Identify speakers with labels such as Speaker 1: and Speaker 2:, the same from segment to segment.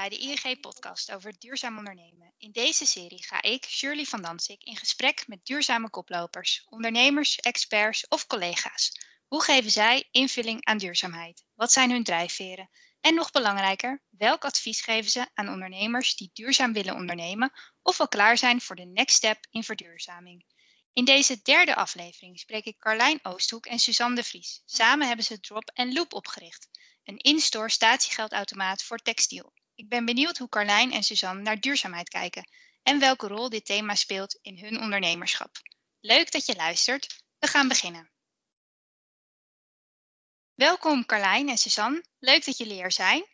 Speaker 1: bij de ING-podcast over duurzaam ondernemen. In deze serie ga ik, Shirley van Dansik, in gesprek met duurzame koplopers, ondernemers, experts of collega's. Hoe geven zij invulling aan duurzaamheid? Wat zijn hun drijfveren? En nog belangrijker, welk advies geven ze aan ondernemers die duurzaam willen ondernemen of al klaar zijn voor de next step in verduurzaming? In deze derde aflevering spreek ik Carlijn Oosthoek en Suzanne de Vries. Samen hebben ze Drop Loop opgericht, een in-store statiegeldautomaat voor textiel. Ik ben benieuwd hoe Carlijn en Suzanne naar duurzaamheid kijken en welke rol dit thema speelt in hun ondernemerschap. Leuk dat je luistert. We gaan beginnen. Welkom Carlijn en Suzanne. Leuk dat jullie er zijn.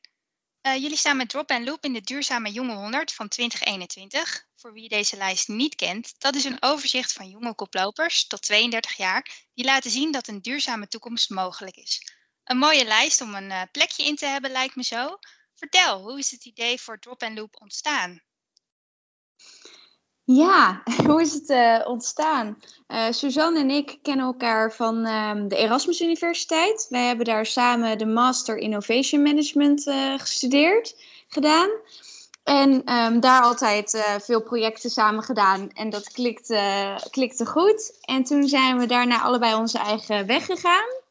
Speaker 1: Uh, jullie staan met Drop Loop in de Duurzame Jonge 100 van 2021. Voor wie deze lijst niet kent, dat is een overzicht van jonge koplopers tot 32 jaar die laten zien dat een duurzame toekomst mogelijk is. Een mooie lijst om een uh, plekje in te hebben lijkt me zo. Vertel, hoe is het idee voor Drop Loop ontstaan?
Speaker 2: Ja, hoe is het uh, ontstaan? Uh, Suzanne en ik kennen elkaar van uh, de Erasmus Universiteit. Wij hebben daar samen de Master Innovation Management uh, gestudeerd, gedaan. En um, daar altijd veel projecten samen gedaan. En dat klikte, klikte goed. En toen zijn we daarna allebei onze eigen weg gegaan.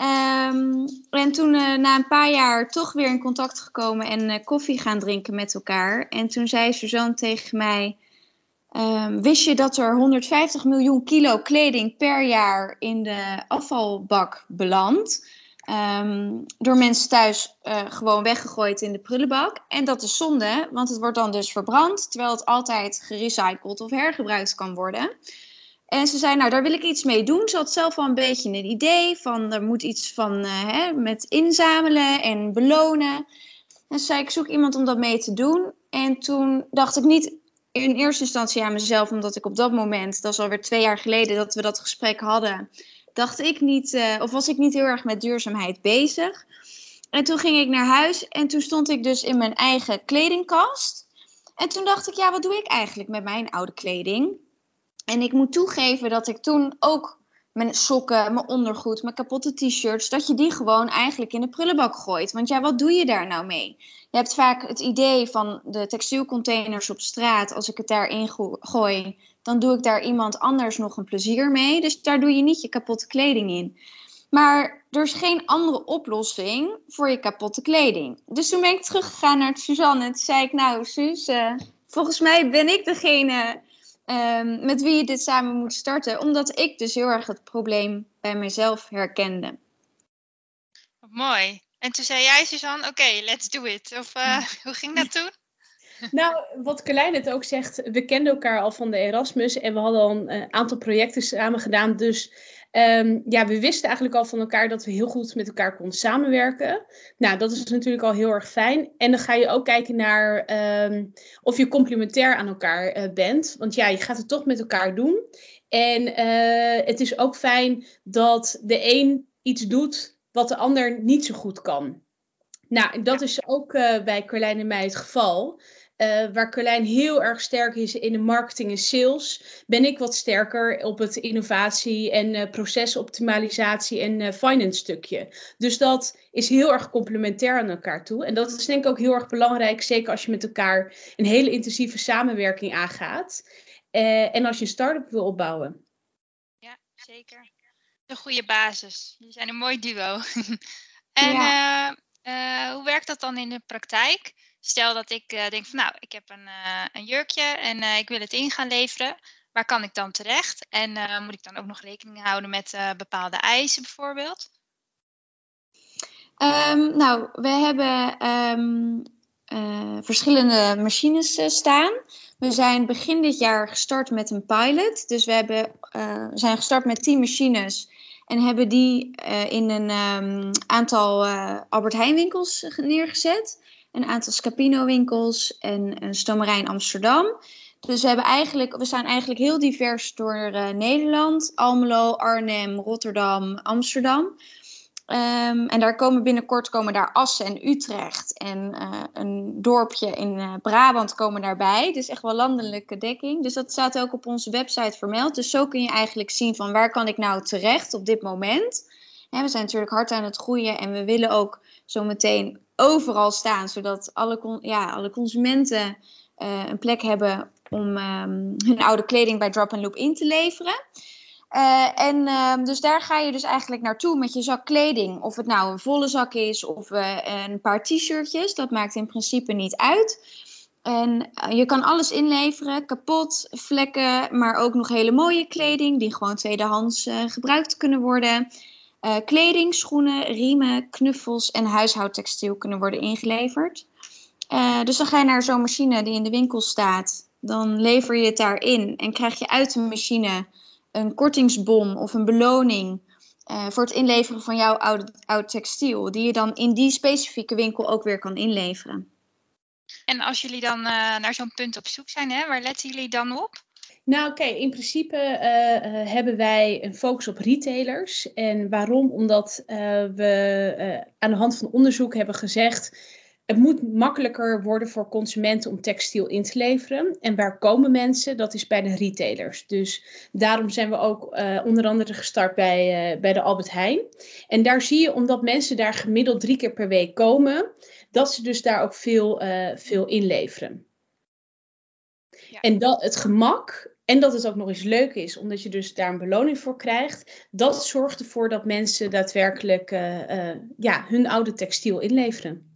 Speaker 2: Um, en toen na een paar jaar toch weer in contact gekomen en koffie gaan drinken met elkaar. En toen zei Suzanne tegen mij... Um, wist je dat er 150 miljoen kilo kleding per jaar in de afvalbak belandt? Um, door mensen thuis uh, gewoon weggegooid in de prullenbak. En dat is zonde, want het wordt dan dus verbrand, terwijl het altijd gerecycled of hergebruikt kan worden. En ze zei, nou daar wil ik iets mee doen. Ze had zelf al een beetje een idee van, er moet iets van uh, hè, met inzamelen en belonen. En ze zei, ik zoek iemand om dat mee te doen. En toen dacht ik niet, in eerste instantie aan mezelf, omdat ik op dat moment, dat is alweer twee jaar geleden dat we dat gesprek hadden, dacht ik niet, uh, of was ik niet heel erg met duurzaamheid bezig. En toen ging ik naar huis en toen stond ik dus in mijn eigen kledingkast. En toen dacht ik, ja, wat doe ik eigenlijk met mijn oude kleding? En ik moet toegeven dat ik toen ook mijn sokken, mijn ondergoed, mijn kapotte t-shirts, dat je die gewoon eigenlijk in de prullenbak gooit. Want ja, wat doe je daar nou mee? Je hebt vaak het idee van de textielcontainers op straat, als ik het daarin gooi, dan doe ik daar iemand anders nog een plezier mee. Dus daar doe je niet je kapotte kleding in. Maar er is geen andere oplossing voor je kapotte kleding. Dus toen ben ik teruggegaan naar Suzanne en toen zei ik, nou Suus, volgens mij ben ik degene um, met wie je dit samen moet starten. Omdat ik dus heel erg het probleem bij mezelf herkende.
Speaker 1: Mooi. En toen zei jij, Suzanne, oké, let's do it. Of uh, hoe ging dat toen?
Speaker 3: Nou, wat Carlijn het ook zegt, we kenden elkaar al van de Erasmus en we hadden al een uh, aantal projecten samen gedaan. Dus um, ja, we wisten eigenlijk al van elkaar dat we heel goed met elkaar konden samenwerken. Nou, dat is natuurlijk al heel erg fijn. En dan ga je ook kijken naar um, of je complementair aan elkaar uh, bent. Want ja, je gaat het toch met elkaar doen. En uh, het is ook fijn dat de een iets doet wat de ander niet zo goed kan. Nou, dat is ook uh, bij Carlijn en mij het geval. Uh, waar Carlijn heel erg sterk is in de marketing en sales, ben ik wat sterker op het innovatie en uh, procesoptimalisatie en uh, finance stukje. Dus dat is heel erg complementair aan elkaar toe. En dat is denk ik ook heel erg belangrijk, zeker als je met elkaar een hele intensieve samenwerking aangaat. en als je een start-up wil opbouwen.
Speaker 1: Ja, zeker. Een goede basis. Jullie zijn een mooi duo. en ja. hoe werkt dat dan in de praktijk? Stel dat ik uh, denk van nou, ik heb een, uh, een jurkje en uh, ik wil het in gaan leveren. Waar kan ik dan terecht? En moet ik dan ook nog rekening houden met bepaalde eisen bijvoorbeeld?
Speaker 2: Um, nou, we hebben um, verschillende machines staan. We zijn begin dit jaar gestart met een pilot. Dus we hebben, zijn gestart met 10 machines. En hebben die in een um, aantal Albert Heijn winkels neergezet een aantal Scapino-winkels en een stomerij Amsterdam. Dus we, hebben eigenlijk, we zijn eigenlijk heel divers door uh, Nederland. Almelo, Arnhem, Rotterdam, Amsterdam. Um, en daar komen binnenkort komen daar Assen en Utrecht. En uh, een dorpje in uh, Brabant komen daarbij. Dus echt wel landelijke dekking. Dus dat staat ook op onze website vermeld. Dus zo kun je eigenlijk zien van waar kan ik nou terecht op dit moment. we zijn natuurlijk hard aan het groeien en we willen ook zometeen overal staan, zodat alle, ja, alle consumenten uh, een plek hebben om um, hun oude kleding bij Drop and Loop in te leveren. Uh, en uh, dus daar ga je dus eigenlijk naartoe met je zak kleding. Of het nou een volle zak is of uh, een paar t-shirtjes. Dat maakt in principe niet uit. En je kan alles inleveren. Kapot, vlekken, maar ook nog hele mooie kleding. Die gewoon tweedehands gebruikt kunnen worden. Kleding, schoenen, riemen, knuffels en huishoudtextiel kunnen worden ingeleverd. dus dan ga je naar zo'n machine die in de winkel staat. Dan lever je het daarin en krijg je uit de machine een kortingsbon of een beloning uh, voor het inleveren van jouw oude, oud textiel, die je dan in die specifieke winkel ook weer kan inleveren.
Speaker 1: En als jullie dan naar zo'n punt op zoek zijn, hè, waar letten jullie dan op?
Speaker 3: Nou, oké, in principe uh, hebben wij een focus op retailers. En waarom? Omdat we aan de hand van onderzoek hebben gezegd het moet makkelijker worden voor consumenten om textiel in te leveren. En waar komen mensen? Dat is bij de retailers. Dus daarom zijn we ook onder andere gestart bij, bij de Albert Heijn. En daar zie je, omdat mensen daar gemiddeld drie keer per week komen, dat ze dus daar ook veel, veel inleveren. Ja. En dat, het gemak en dat het ook nog eens leuk is, omdat je dus daar een beloning voor krijgt. Dat zorgt ervoor dat mensen daadwerkelijk ja, hun oude textiel inleveren.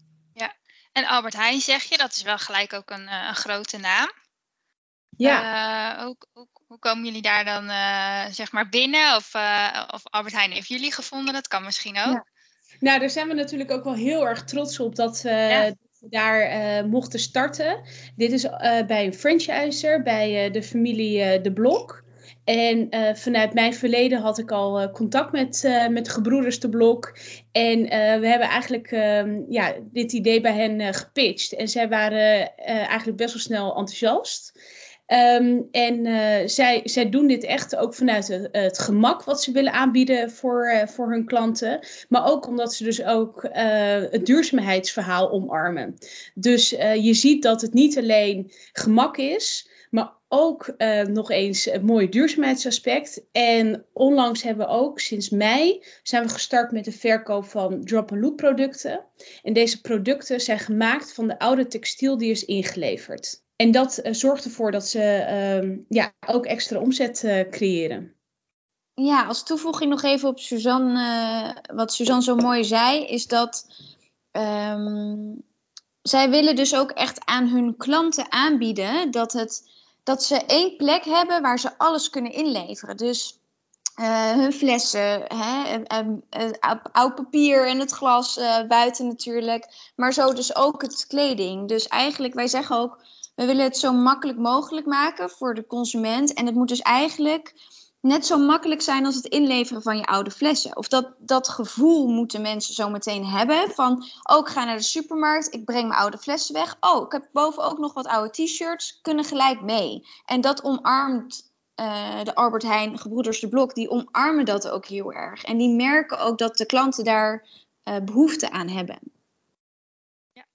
Speaker 1: En Albert Heijn zeg je, dat is wel gelijk ook een, uh, een grote naam.
Speaker 3: Ja.
Speaker 1: Uh, hoe, hoe, hoe, komen jullie daar dan uh, zeg maar binnen? Of, of Albert Heijn heeft jullie gevonden? Dat kan misschien ook. Ja.
Speaker 3: Nou, daar zijn we natuurlijk ook wel heel erg trots op dat, ja. Daar mochten starten. Dit is bij een franchiser, bij de familie De Blok. En uh, vanuit mijn verleden had ik al uh, contact met, uh, met Gebroeders de Blok. En we hebben eigenlijk ehm, ja, dit idee bij hen gepitcht. En zij waren eigenlijk best wel snel enthousiast. Um, en zij, zij doen dit echt ook vanuit het, het, gemak wat ze willen aanbieden voor, voor hun klanten. Maar ook omdat ze dus ook het duurzaamheidsverhaal omarmen. Dus je ziet dat het niet alleen gemak is, maar ook uh, nog eens een mooi duurzaamheidsaspect. En onlangs hebben we ook, sinds mei, zijn we gestart met de verkoop van drop-and-loop producten. En deze producten zijn gemaakt van de oude textiel die is ingeleverd. En dat uh, zorgt ervoor dat ze uh, ja, ook extra omzet uh, creëren.
Speaker 2: Ja, als toevoeging nog even op Suzanne, wat Suzanne zo mooi zei, is dat um, zij willen dus ook echt aan hun klanten aanbieden dat het dat ze één plek hebben waar ze alles kunnen inleveren. Dus uh, hun flessen, hè, oud papier en het glas uh, buiten natuurlijk. Maar zo dus ook het kleding. Dus eigenlijk, wij zeggen ook, we willen het zo makkelijk mogelijk maken voor de consument. En het moet dus eigenlijk net zo makkelijk zijn als het inleveren van je oude flessen. Of dat, dat gevoel moeten mensen zo meteen hebben van, oh, ik ga naar de supermarkt, ik breng mijn oude flessen weg. Oh, ik heb boven ook nog wat oude t-shirts, kunnen gelijk mee. En dat omarmt uh, de Albert Heijn, Gebroeders de Blok, die omarmen dat ook heel erg. En die merken ook dat de klanten daar uh, behoefte aan hebben.
Speaker 1: Ja,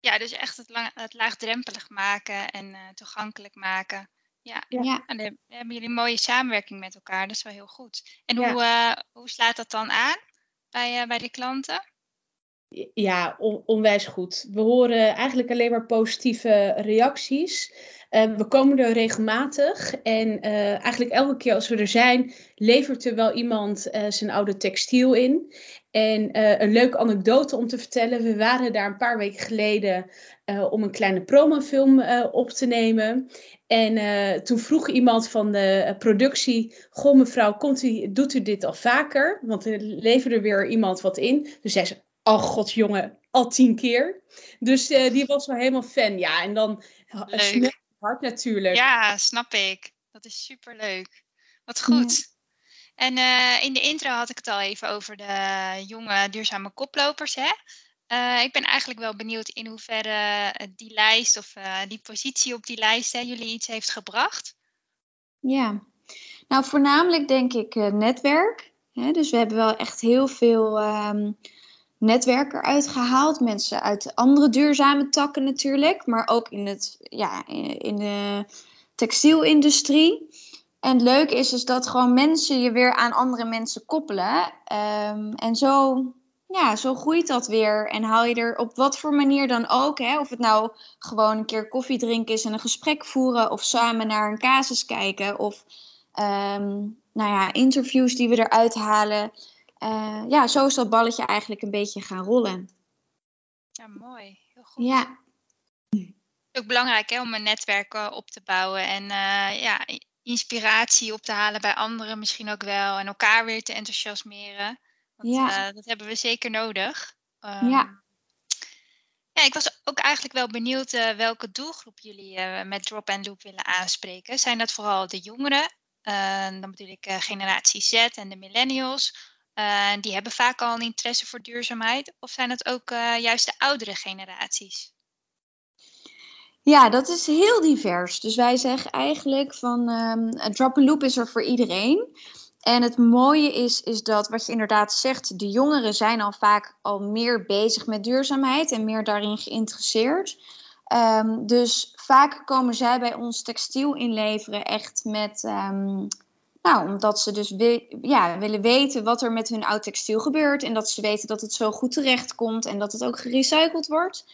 Speaker 1: ja dus echt het, het laagdrempelig maken en uh, toegankelijk maken. Ja, ja. en dan hebben jullie een mooie samenwerking met elkaar. Dat is wel heel goed. En hoe, uh, hoe slaat dat dan aan bij, uh, bij de klanten?
Speaker 3: Ja, on onwijs goed. We horen eigenlijk alleen maar positieve reacties. Uh, we komen er regelmatig en eigenlijk elke keer als we er zijn, levert er wel iemand zijn oude textiel in. En een leuke anekdote om te vertellen. We waren daar een paar weken geleden uh, om een kleine promofilm uh, op te nemen. En toen vroeg iemand van de productie: Goh, mevrouw, komt u, doet u dit al vaker? Want er leverde weer iemand wat in. Dus zei ze: Oh, god, jongen, al tien keer. Dus die was wel helemaal fan. Ja, en dan snel hard natuurlijk.
Speaker 1: Ja, snap ik. Dat is super leuk. Wat goed. En in de intro had ik het al even over de jonge duurzame koplopers. Hè? Uh, ik ben eigenlijk wel benieuwd in hoeverre die lijst of die positie op die lijst hè, jullie iets heeft gebracht.
Speaker 2: Ja, nou voornamelijk denk ik netwerk. Hè? Dus we hebben wel echt heel veel um, netwerk eruit gehaald. Mensen uit andere duurzame takken natuurlijk, maar ook in, het, ja, in de textielindustrie. En het leuke is dus dat gewoon mensen je weer aan andere mensen koppelen. Ehm, en zo, ja, zo groeit dat weer. En haal je er op wat voor manier dan ook, hè, of het nou gewoon een keer koffie drinken is en een gesprek voeren, of samen naar een casus kijken, of ehm, nou ja, interviews die we eruit halen. Uh, ja, zo is dat balletje eigenlijk een beetje gaan rollen.
Speaker 1: Ja, mooi. Heel goed.
Speaker 2: Ja.
Speaker 1: Ook belangrijk hè, om een netwerk eh, op te bouwen en uh, ja, inspiratie op te halen bij anderen misschien ook wel. En elkaar weer te enthousiasmeren. Want, ja. Uh, dat hebben we zeker nodig.
Speaker 2: Um, ja.
Speaker 1: Ja, ik was ook eigenlijk wel benieuwd uh, welke doelgroep jullie uh, met Drop and Loop willen aanspreken. Zijn dat vooral de jongeren? dan bedoel ik generatie Z en de millennials. die hebben vaak al een interesse voor duurzaamheid. Of zijn het ook juist de oudere generaties?
Speaker 2: Ja, dat is heel divers. Dus wij zeggen eigenlijk van um, drop and loop is er voor iedereen. En het mooie is, is dat wat je inderdaad zegt, de jongeren zijn al vaak al meer bezig met duurzaamheid en meer daarin geïnteresseerd. Um, dus vaak komen zij bij ons textiel inleveren echt met, um, nou, omdat ze dus ja, willen weten wat er met hun oud textiel gebeurt en dat ze weten dat het zo goed terecht komt en dat het ook gerecycled wordt.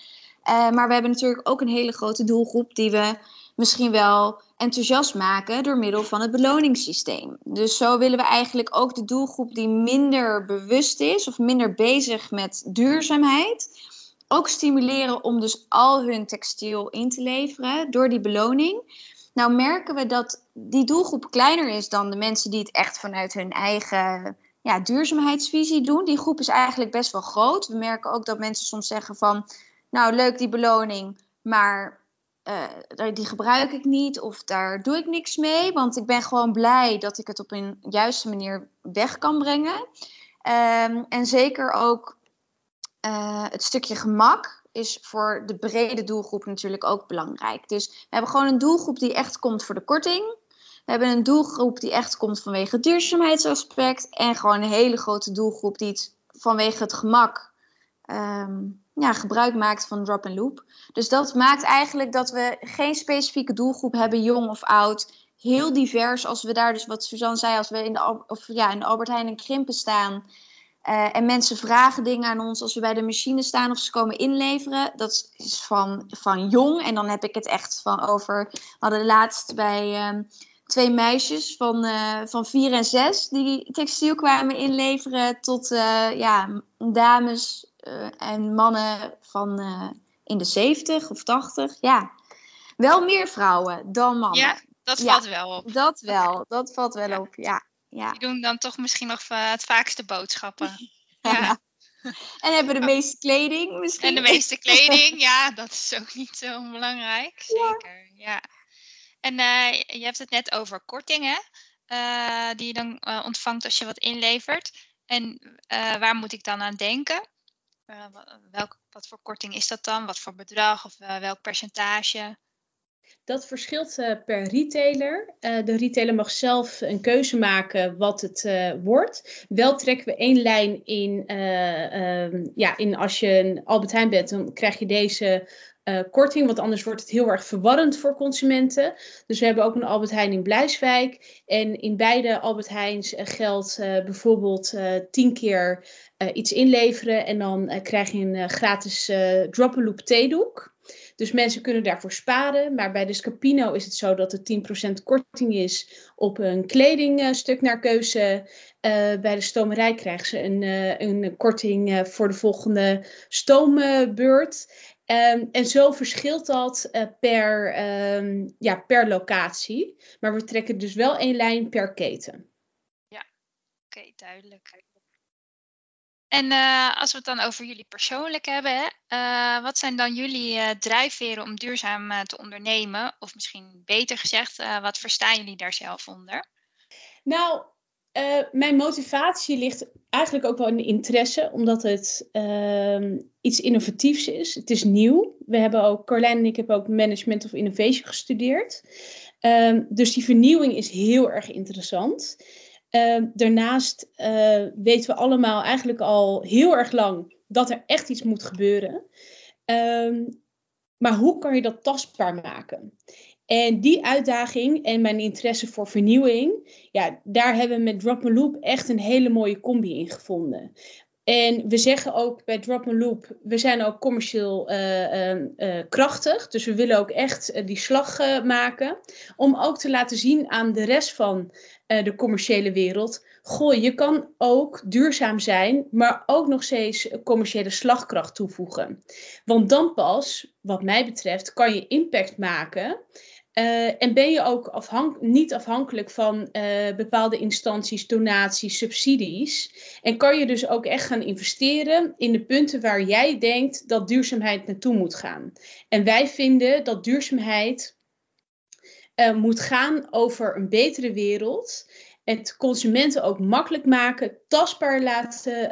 Speaker 2: Uh, maar we hebben natuurlijk ook een hele grote doelgroep die we misschien wel enthousiast maken door middel van het beloningssysteem. Dus zo willen we eigenlijk ook de doelgroep die minder bewust is of minder bezig met duurzaamheid, ook stimuleren om dus al hun textiel in te leveren door die beloning. Nou merken we dat die doelgroep kleiner is dan de mensen die het echt vanuit hun eigen ja, duurzaamheidsvisie doen. Die groep is eigenlijk best wel groot. We merken ook dat mensen soms zeggen van nou leuk die beloning, maar uh, die gebruik ik niet of daar doe ik niks mee. Want ik ben gewoon blij dat ik het op een juiste manier weg kan brengen. Um, en zeker ook uh, het stukje gemak is voor de brede doelgroep natuurlijk ook belangrijk. Dus we hebben gewoon een doelgroep die echt komt voor de korting. We hebben een doelgroep die echt komt vanwege het duurzaamheidsaspect. En gewoon een hele grote doelgroep die het vanwege het gemak um, ja, gebruik maakt van drop and loop. Dus dat maakt eigenlijk dat we geen specifieke doelgroep hebben, jong of oud. Heel divers, als we daar dus, wat Suzanne zei, als we in de, of, ja, in Albert Heijn en Krimpen staan. Uh, en mensen vragen dingen aan ons als we bij de machine staan of ze komen inleveren. Dat is van, van jong. En dan heb ik het echt van over. We hadden laatst bij uh, twee meisjes van, uh, van vier en zes die textiel kwamen inleveren. Tot ja, dames en mannen van uh, in de 70 of 80. Ja, wel meer vrouwen dan mannen.
Speaker 1: Ja, dat valt ja, wel op.
Speaker 2: Dat wel, dat valt wel ja. op, ja. ja.
Speaker 1: Die doen dan toch misschien nog uh, het vaakste boodschappen. ja.
Speaker 2: En hebben de meeste kleding misschien.
Speaker 1: En de meeste kleding, ja, dat is ook niet zo onbelangrijk. Zeker, ja. En je hebt het net over kortingen die je dan ontvangt als je wat inlevert. En waar moet ik dan aan denken? Uh, welk, wat voor korting is dat dan? Wat voor bedrag of uh, welk percentage?
Speaker 3: Dat verschilt uh, per retailer. de retailer mag zelf een keuze maken wat het wordt. Wel trekken we één lijn in. Ehm, ja, in als je een Albert Heijn bent, dan krijg je deze uh, korting, want anders wordt het heel erg verwarrend voor consumenten. Dus we hebben ook een Albert Heijn in Blijswijk. En in beide Albert Heijns uh, geldt uh, bijvoorbeeld tien keer iets inleveren en dan krijg je een gratis drop-a-loop theedoek. Dus mensen kunnen daarvoor sparen. Maar bij de Scapino is het zo dat er 10% korting is op een kledingstuk naar keuze. bij de stomerij krijgen ze een, een korting voor de volgende stoombeurt. Um, en zo verschilt dat per, um, ja, per locatie. Maar we trekken dus wel één lijn per keten.
Speaker 1: Ja, oké, duidelijk. En uh, als we het dan over jullie persoonlijk hebben, uh, wat zijn dan jullie drijfveren om duurzaam te ondernemen? Of misschien beter gezegd, wat verstaan jullie daar zelf onder?
Speaker 3: Nou, mijn motivatie ligt eigenlijk ook wel in interesse, omdat het uh, iets innovatiefs is. Het is nieuw. We hebben ook, Carlijn en ik hebben ook Management of Innovation gestudeerd. Uh, dus die vernieuwing is heel erg interessant. Ehm, daarnaast uh, weten we allemaal eigenlijk al heel erg lang dat er echt iets moet gebeuren. maar hoe kan je dat tastbaar maken? En die uitdaging en mijn interesse voor vernieuwing, ja, daar hebben we met Drop Loop echt een hele mooie combi in gevonden. En we zeggen ook bij Drop Loop, we zijn ook commercieel uh, uh, krachtig. Dus we willen ook echt die slag maken. Om ook te laten zien aan de rest van de commerciële wereld. Goh, je kan ook duurzaam zijn, maar ook nog steeds commerciële slagkracht toevoegen. Want dan pas, wat mij betreft, kan je impact maken. Uh, en ben je ook niet afhankelijk van uh, bepaalde instanties, donaties, subsidies. En kan je dus ook echt gaan investeren in de punten waar jij denkt dat duurzaamheid naartoe moet gaan. En wij vinden dat duurzaamheid uh, moet gaan over een betere wereld. Het consumenten ook makkelijk maken, tastbaar laten,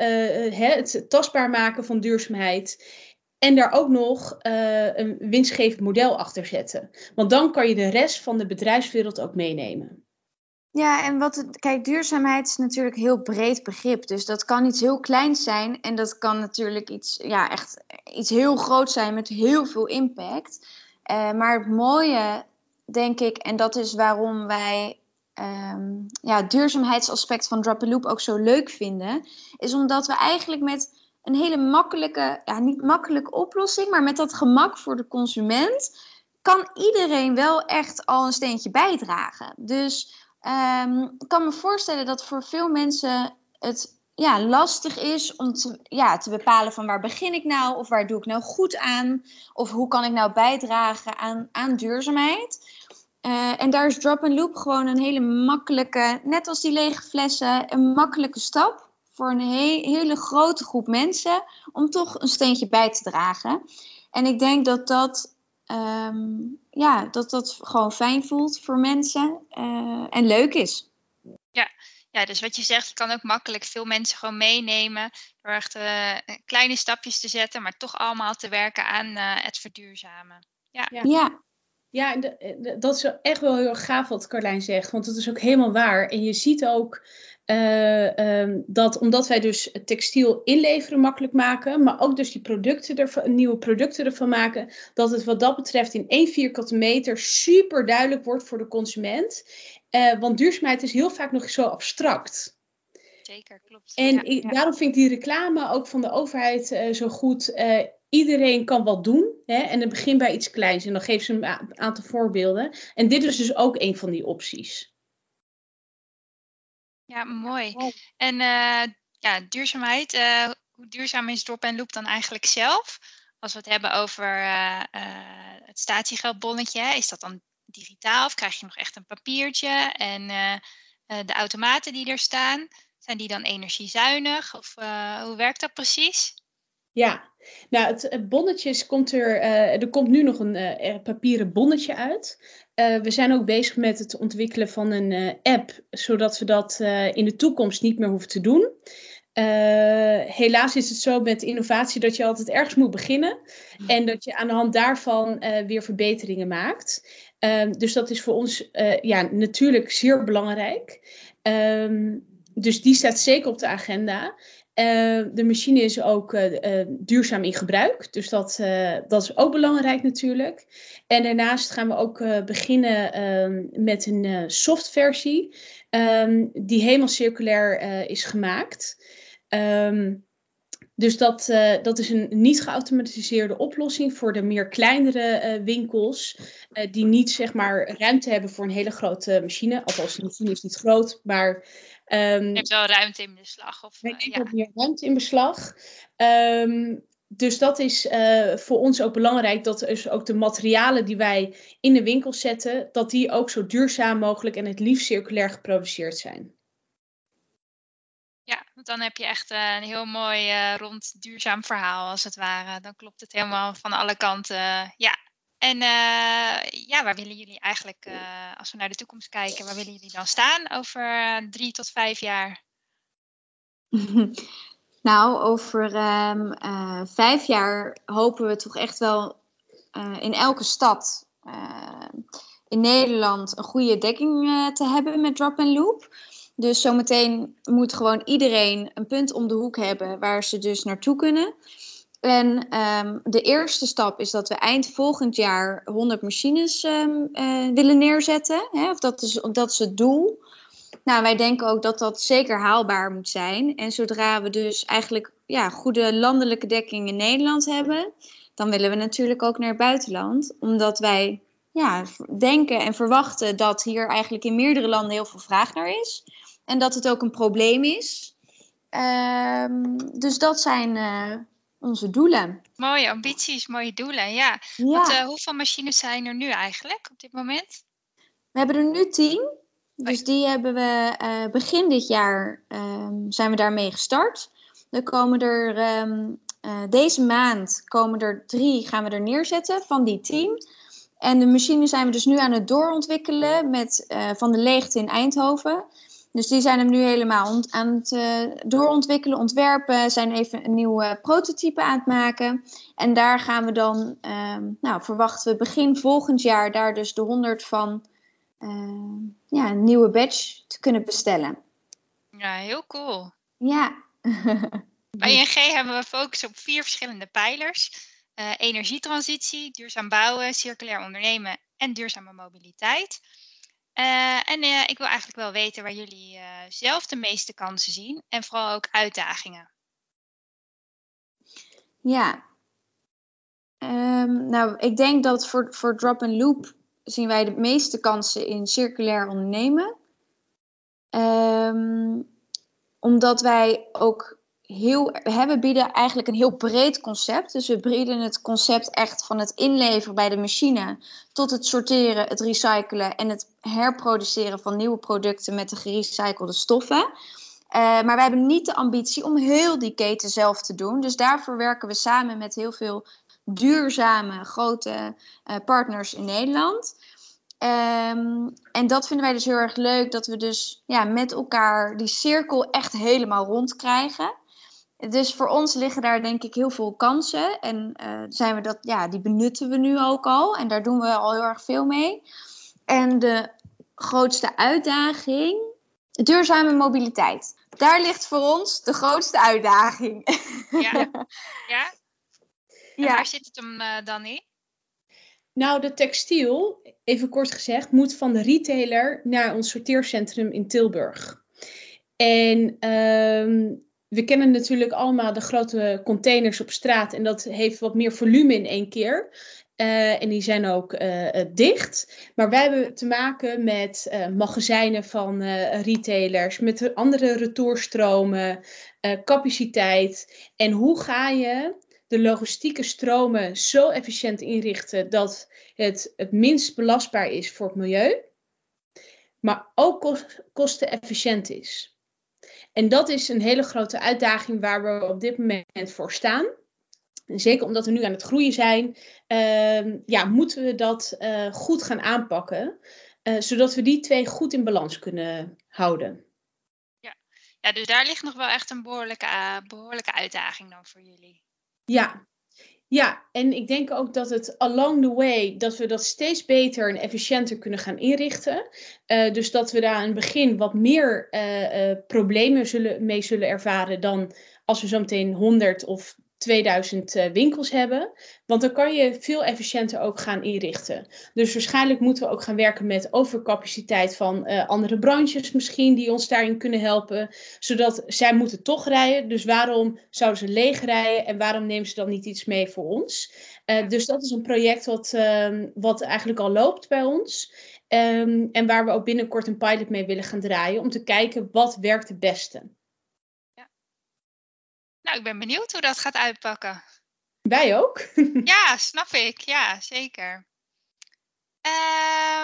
Speaker 3: het tastbaar maken van duurzaamheid. En daar ook nog uh, een winstgevend model achter zetten. Want dan kan je de rest van de bedrijfswereld ook meenemen.
Speaker 2: Ja, en wat kijk, duurzaamheid is natuurlijk een heel breed begrip. Dus dat kan iets heel kleins zijn. En dat kan natuurlijk iets, ja, echt iets heel groot zijn met heel veel impact. Uh, maar het mooie, denk ik, en dat is waarom wij um, ja, het duurzaamheidsaspect van Drop Loop ook zo leuk vinden, is omdat we eigenlijk met een hele makkelijke, ja, niet makkelijke oplossing, maar met dat gemak voor de consument kan iedereen wel echt al een steentje bijdragen. Dus um, ik kan me voorstellen dat voor veel mensen het ja, lastig is om te, ja, te bepalen van waar begin ik nou of waar doe ik nou goed aan of hoe kan ik nou bijdragen aan, aan duurzaamheid. Uh, en daar is drop and loop gewoon een hele makkelijke, net als die lege flessen, een makkelijke stap voor een hele grote groep mensen om toch een steentje bij te dragen. En ik denk dat dat, ehm, ja, dat, dat gewoon fijn voelt voor mensen uh, en leuk is.
Speaker 1: Ja. ja, dus wat je zegt, je kan ook makkelijk veel mensen gewoon meenemen door echt uh, kleine stapjes te zetten, maar toch allemaal te werken aan uh, het verduurzamen.
Speaker 2: Ja. ja.
Speaker 3: Ja, dat is echt wel heel gaaf wat Carlijn zegt, want dat is ook helemaal waar. En je ziet ook uh, um, dat omdat wij dus textiel inleveren makkelijk maken, maar ook dus die producten ervan, nieuwe producten ervan maken, dat het wat dat betreft in één vierkante meter super duidelijk wordt voor de consument. Uh, want duurzaamheid is heel vaak nog zo abstract.
Speaker 1: Zeker, klopt.
Speaker 3: En ja, ik, ja. daarom vind ik die reclame ook van de overheid uh, zo goed. Iedereen kan wat doen. Hè? En dan begin bij iets kleins. En dan geven ze een aantal voorbeelden. En dit is dus ook een van die opties.
Speaker 1: Ja, mooi. En uh, ja, duurzaamheid. Uh, hoe duurzaam is Drop en Loop dan eigenlijk zelf? Als we het hebben over uh, het statiegeldbonnetje, is dat dan digitaal of krijg je nog echt een papiertje? En de automaten die er staan, zijn die dan energiezuinig? Of hoe werkt dat precies?
Speaker 3: Ja, nou, het, bonnetjes komt er, uh, er komt nu nog een uh, papieren bonnetje uit. Uh, we zijn ook bezig met het ontwikkelen van een app, zodat we dat in de toekomst niet meer hoeven te doen. helaas is het zo met innovatie dat je altijd ergens moet beginnen en dat je aan de hand daarvan weer verbeteringen maakt. Ehm, dus dat is voor ons ja, natuurlijk zeer belangrijk. Um, dus die staat zeker op de agenda. Uh, de machine is ook uh, uh, duurzaam in gebruik, dus dat, dat is ook belangrijk natuurlijk. En daarnaast gaan we ook beginnen ehm, met een softversie um, die helemaal circulair is gemaakt. Um, dus dat, dat is een niet geautomatiseerde oplossing voor de meer kleinere winkels, die niet zeg maar ruimte hebben voor een hele grote machine. Althans, de machine is niet groot, maar
Speaker 1: Um, Neemt wel ruimte in beslag. Of,
Speaker 3: uh, ja. meer ruimte in beslag. Um, dus dat is uh, voor ons ook belangrijk dat dus ook de materialen die wij in de winkel zetten, dat die ook zo duurzaam mogelijk en het liefst circulair geproduceerd zijn.
Speaker 1: Ja, want dan heb je echt uh, een heel mooi uh, rond duurzaam verhaal als het ware. Dan klopt het helemaal van alle kanten. ja, en uh, ja, waar willen jullie eigenlijk, uh, als we naar de toekomst kijken, waar willen jullie dan staan over uh, drie tot vijf jaar?
Speaker 2: nou, over um, vijf jaar hopen we toch echt wel in elke stad in Nederland een goede dekking te hebben met drop and loop. Dus zometeen moet gewoon iedereen een punt om de hoek hebben waar ze dus naartoe kunnen. En ehm, de eerste stap is dat we eind volgend jaar 100 machines ehm, eh, willen neerzetten. Hè? Of dat is, dat is het doel. Nou, wij denken ook dat dat zeker haalbaar moet zijn. En zodra we dus eigenlijk ja, goede landelijke dekking in Nederland hebben, dan willen we natuurlijk ook naar het buitenland. Omdat wij ja, denken en verwachten dat hier eigenlijk in meerdere landen heel veel vraag naar is. En dat het ook een probleem is. Ehm, dus dat zijn uh, onze doelen.
Speaker 1: Mooie ambities, mooie doelen, ja. ja. Want, uh, hoeveel machines zijn er nu eigenlijk op dit moment?
Speaker 2: We hebben er nu tien. Dus die hebben we uh, begin dit jaar um, zijn we daarmee gestart. Er komen er um, deze maand komen er drie gaan we er neerzetten van die tien. En de machine zijn we dus nu aan het doorontwikkelen met, uh, van de leegte in Eindhoven. Dus die zijn hem nu helemaal aan het uh, doorontwikkelen, ontwerpen, zijn even een nieuw uh, prototype aan het maken. En daar gaan we dan, ehm, nou verwachten we begin volgend jaar daar dus de 100 van ja, een nieuwe badge te kunnen bestellen.
Speaker 1: Ja, heel cool.
Speaker 2: Ja.
Speaker 1: Bij ING hebben we focus op vier verschillende pijlers. Uh, energietransitie, duurzaam bouwen, circulair ondernemen en duurzame mobiliteit. Uh, en uh, ik wil eigenlijk wel weten waar jullie zelf de meeste kansen zien en vooral ook uitdagingen.
Speaker 2: Ja, um, nou ik denk dat voor, voor Drop and Loop zien wij de meeste kansen in circulair ondernemen. Um, omdat wij ook heel, we bieden eigenlijk een heel breed concept. Dus we bieden het concept echt van het inleveren bij de machine tot het sorteren, het recyclen en het herproduceren van nieuwe producten met de gerecyclede stoffen. Uh, maar wij hebben niet de ambitie om heel die keten zelf te doen. Dus daarvoor werken we samen met heel veel duurzame grote uh, partners in Nederland. Um, en dat vinden wij dus heel erg leuk, dat we dus ja, met elkaar die cirkel echt helemaal rond krijgen. Dus voor ons liggen daar denk ik heel veel kansen. En uh, zijn we dat, ja, die benutten we nu ook al. En daar doen we al heel erg veel mee. En de grootste uitdaging, duurzame mobiliteit. Daar ligt voor ons de grootste uitdaging.
Speaker 1: Ja, ja? En ja. waar zit het hem uh, dan in?
Speaker 3: Nou, de textiel, even kort gezegd, moet van de retailer naar ons sorteercentrum in Tilburg. En um, we kennen natuurlijk allemaal de grote containers op straat en dat heeft wat meer volume in één keer. Uh, en die zijn ook uh, dicht. Maar wij hebben te maken met magazijnen van retailers, met andere retourstromen, capaciteit. En hoe ga je de logistieke stromen zo efficiënt inrichten dat het het minst belastbaar is voor het milieu, maar ook kost, kostenefficiënt is? En dat is een hele grote uitdaging waar we op dit moment voor staan. En zeker omdat we nu aan het groeien zijn, uh, ja, moeten we dat uh, goed gaan aanpakken. Uh, zodat we die twee goed in balans kunnen houden.
Speaker 1: Ja. ja, dus daar ligt nog wel echt een behoorlijke, eh, behoorlijke uitdaging dan voor jullie.
Speaker 3: Ja, ja, en ik denk ook dat het along the way, dat we dat steeds beter en efficiënter kunnen gaan inrichten. Uh, dus dat we daar aan het begin wat meer uh, uh, problemen zullen, mee zullen ervaren dan als we zo meteen 100 of 2000 uh, winkels hebben. Want dan kan je veel efficiënter ook gaan inrichten. Dus waarschijnlijk moeten we ook gaan werken met overcapaciteit van uh, andere branches misschien die ons daarin kunnen helpen. Zodat zij moeten toch rijden. Dus waarom zouden ze leeg rijden en waarom nemen ze dan niet iets mee voor ons? Uh, dus dat is een project wat, ehm, wat eigenlijk al loopt bij ons. Um, en waar we ook binnenkort een pilot mee willen gaan draaien om te kijken wat werkt het beste.
Speaker 1: Ik ben benieuwd hoe dat gaat uitpakken.
Speaker 3: Wij ook.
Speaker 1: ja, snap ik. Ja, zeker.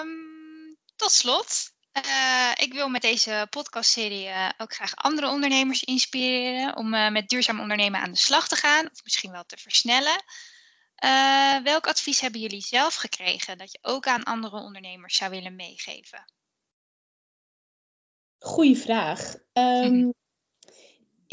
Speaker 1: Um, tot slot. Uh, ik wil met deze podcastserie uh, ook graag andere ondernemers inspireren om uh, met duurzaam ondernemen aan de slag te gaan, of misschien wel te versnellen. welk advies hebben jullie zelf gekregen dat je ook aan andere ondernemers zou willen meegeven?
Speaker 3: Goeie vraag. Um,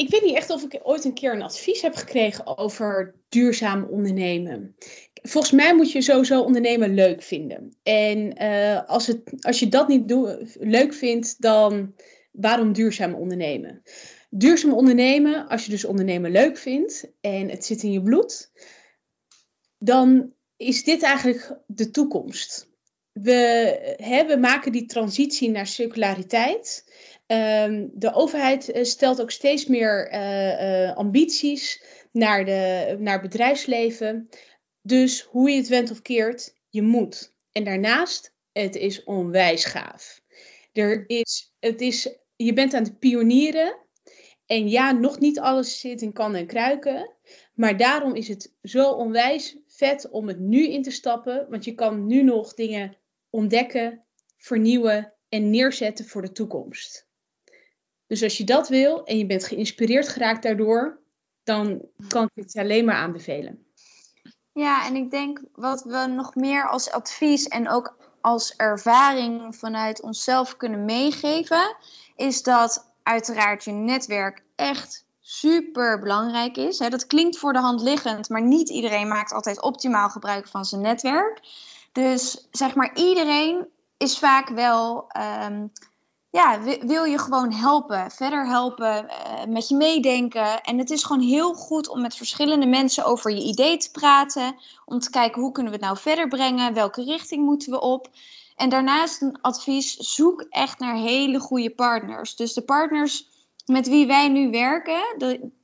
Speaker 3: ik weet niet echt of ik ooit een keer een advies heb gekregen over duurzaam ondernemen. Volgens mij moet je sowieso ondernemen leuk vinden. En uh, als, het, als je dat niet leuk vindt, dan waarom duurzaam ondernemen? duurzaam ondernemen, als je dus ondernemen leuk vindt en het zit in je bloed, dan is dit eigenlijk de toekomst. We, hè, we maken die transitie naar circulariteit. Ehm, de overheid eh, stelt ook steeds meer eh, eh, ambities naar, de, naar bedrijfsleven. Dus hoe je het went of keert, je moet. En daarnaast, het is onwijs gaaf. Er is, het is, je bent aan het pionieren. En ja, nog niet alles zit in kan en kruiken. Maar daarom is het zo onwijs vet om het nu in te stappen. Want je kan nu nog dingen ontdekken, vernieuwen en neerzetten voor de toekomst. Dus als je dat wil en je bent geïnspireerd geraakt daardoor, dan kan ik het alleen maar aanbevelen.
Speaker 2: Ja, en ik denk wat we nog meer als advies en ook als ervaring vanuit onszelf kunnen meegeven, is dat uiteraard je netwerk echt super belangrijk is. Dat klinkt voor de hand liggend, maar niet iedereen maakt altijd optimaal gebruik van zijn netwerk. Dus zeg maar, iedereen is vaak wel. Ehm, ja, wil je gewoon helpen, verder helpen, uh, met je meedenken. En het is gewoon heel goed om met verschillende mensen over je idee te praten. Om te kijken hoe kunnen we het nou verder brengen, welke richting moeten we op. En daarnaast een advies, zoek echt naar hele goede partners. Dus de partners met wie wij nu werken,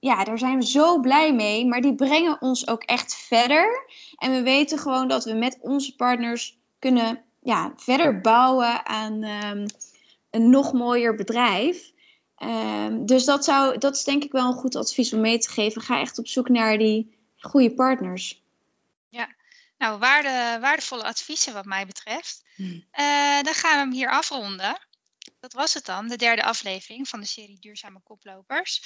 Speaker 2: ja, daar zijn we zo blij mee. Maar die brengen ons ook echt verder. En we weten gewoon dat we met onze partners kunnen ja, verder bouwen aan um, een nog mooier bedrijf. Um, dus dat, zou, dat is denk ik wel een goed advies om mee te geven. Ga echt op zoek naar die goede partners.
Speaker 1: Ja, nou, waarde, waardevolle adviezen wat mij betreft. Hmm. Uh, dan gaan we hem hier afronden dat was het dan, de derde aflevering van de serie Duurzame Koplopers.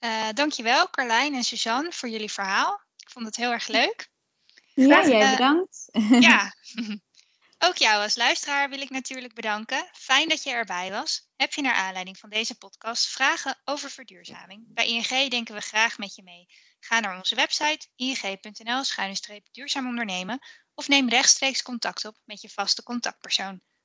Speaker 1: Uh, dankjewel Carlijn en Suzanne voor jullie verhaal. Ik vond het heel erg leuk.
Speaker 2: Ja, jij bedankt.
Speaker 1: ja, ook jou als luisteraar wil ik natuurlijk bedanken. Fijn dat je erbij was. Heb je naar aanleiding van deze podcast vragen over verduurzaming? Bij ING denken we graag met je mee. Ga naar onze website ing.nl-duurzaam ondernemen of neem rechtstreeks contact op met je vaste contactpersoon.